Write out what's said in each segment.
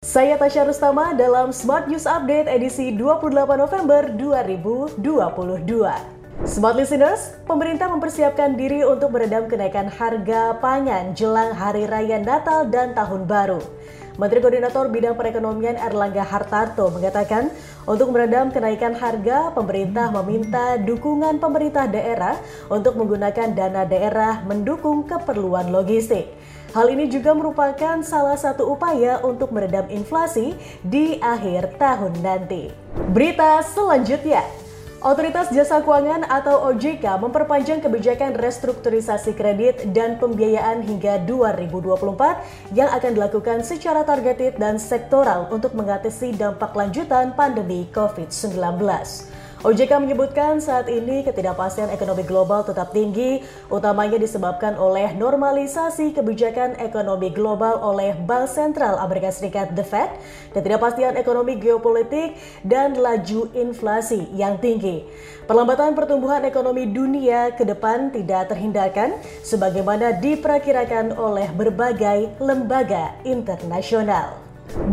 Saya Tasya Rustama dalam Smart News Update edisi 28 November 2022. Smart Listeners, pemerintah mempersiapkan diri untuk meredam kenaikan harga pangan jelang Hari Raya Natal dan Tahun Baru. Menteri Koordinator Bidang Perekonomian Erlangga Hartarto mengatakan, untuk meredam kenaikan harga, pemerintah meminta dukungan pemerintah daerah untuk menggunakan dana daerah mendukung keperluan logistik. Hal ini juga merupakan salah satu upaya untuk meredam inflasi di akhir tahun nanti. Berita selanjutnya, Otoritas Jasa Keuangan atau OJK memperpanjang kebijakan restrukturisasi kredit dan pembiayaan hingga 2024 yang akan dilakukan secara targeted dan sektoral untuk mengatasi dampak lanjutan pandemi COVID-19. OJK menyebutkan saat ini ketidakpastian ekonomi global tetap tinggi, utamanya disebabkan oleh normalisasi kebijakan ekonomi global oleh Bank Sentral Amerika Serikat The Fed, ketidakpastian ekonomi geopolitik, dan laju inflasi yang tinggi. Perlambatan pertumbuhan ekonomi dunia ke depan tidak terhindarkan, sebagaimana diperkirakan oleh berbagai lembaga internasional.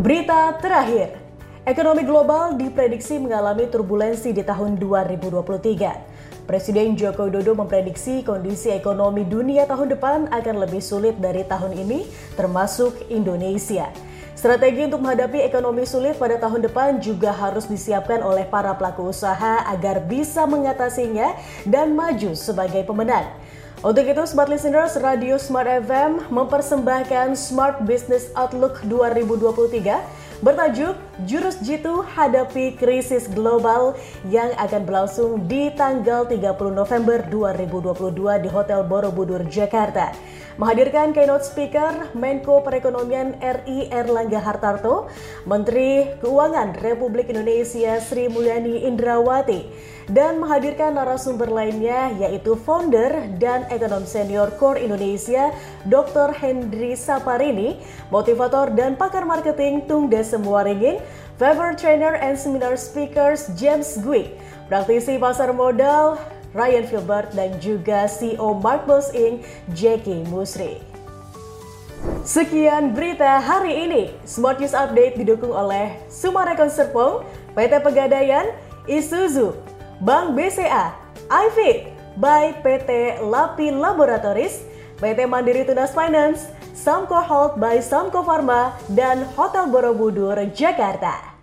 Berita terakhir, Ekonomi global diprediksi mengalami turbulensi di tahun 2023. Presiden Joko Widodo memprediksi kondisi ekonomi dunia tahun depan akan lebih sulit dari tahun ini, termasuk Indonesia. Strategi untuk menghadapi ekonomi sulit pada tahun depan juga harus disiapkan oleh para pelaku usaha agar bisa mengatasinya dan maju sebagai pemenang. Untuk itu, Smart Listeners, Radio Smart FM mempersembahkan Smart Business Outlook 2023 bertajuk Jurus Jitu Hadapi Krisis Global yang akan berlangsung di tanggal 30 November 2022 di Hotel Borobudur, Jakarta. Menghadirkan keynote speaker Menko Perekonomian RI Erlangga Hartarto, Menteri Keuangan Republik Indonesia Sri Mulyani Indrawati, dan menghadirkan narasumber lainnya yaitu founder dan ekonom senior Core Indonesia Dr. Hendri Saparini, motivator dan pakar marketing Tungdes semua ringin, Favorite Trainer and Seminar Speakers James Gui, praktisi pasar modal Ryan Filbert dan juga CEO Markbus Inc. Jackie Musri. Sekian berita hari ini. Smart News Update didukung oleh Sumarekon Serpong, PT Pegadaian, Isuzu, Bank BCA, iFit, by PT Lapi Laboratories, PT Mandiri Tunas Finance, Samco Health by Samco Pharma, dan Hotel Borobudur, Jakarta.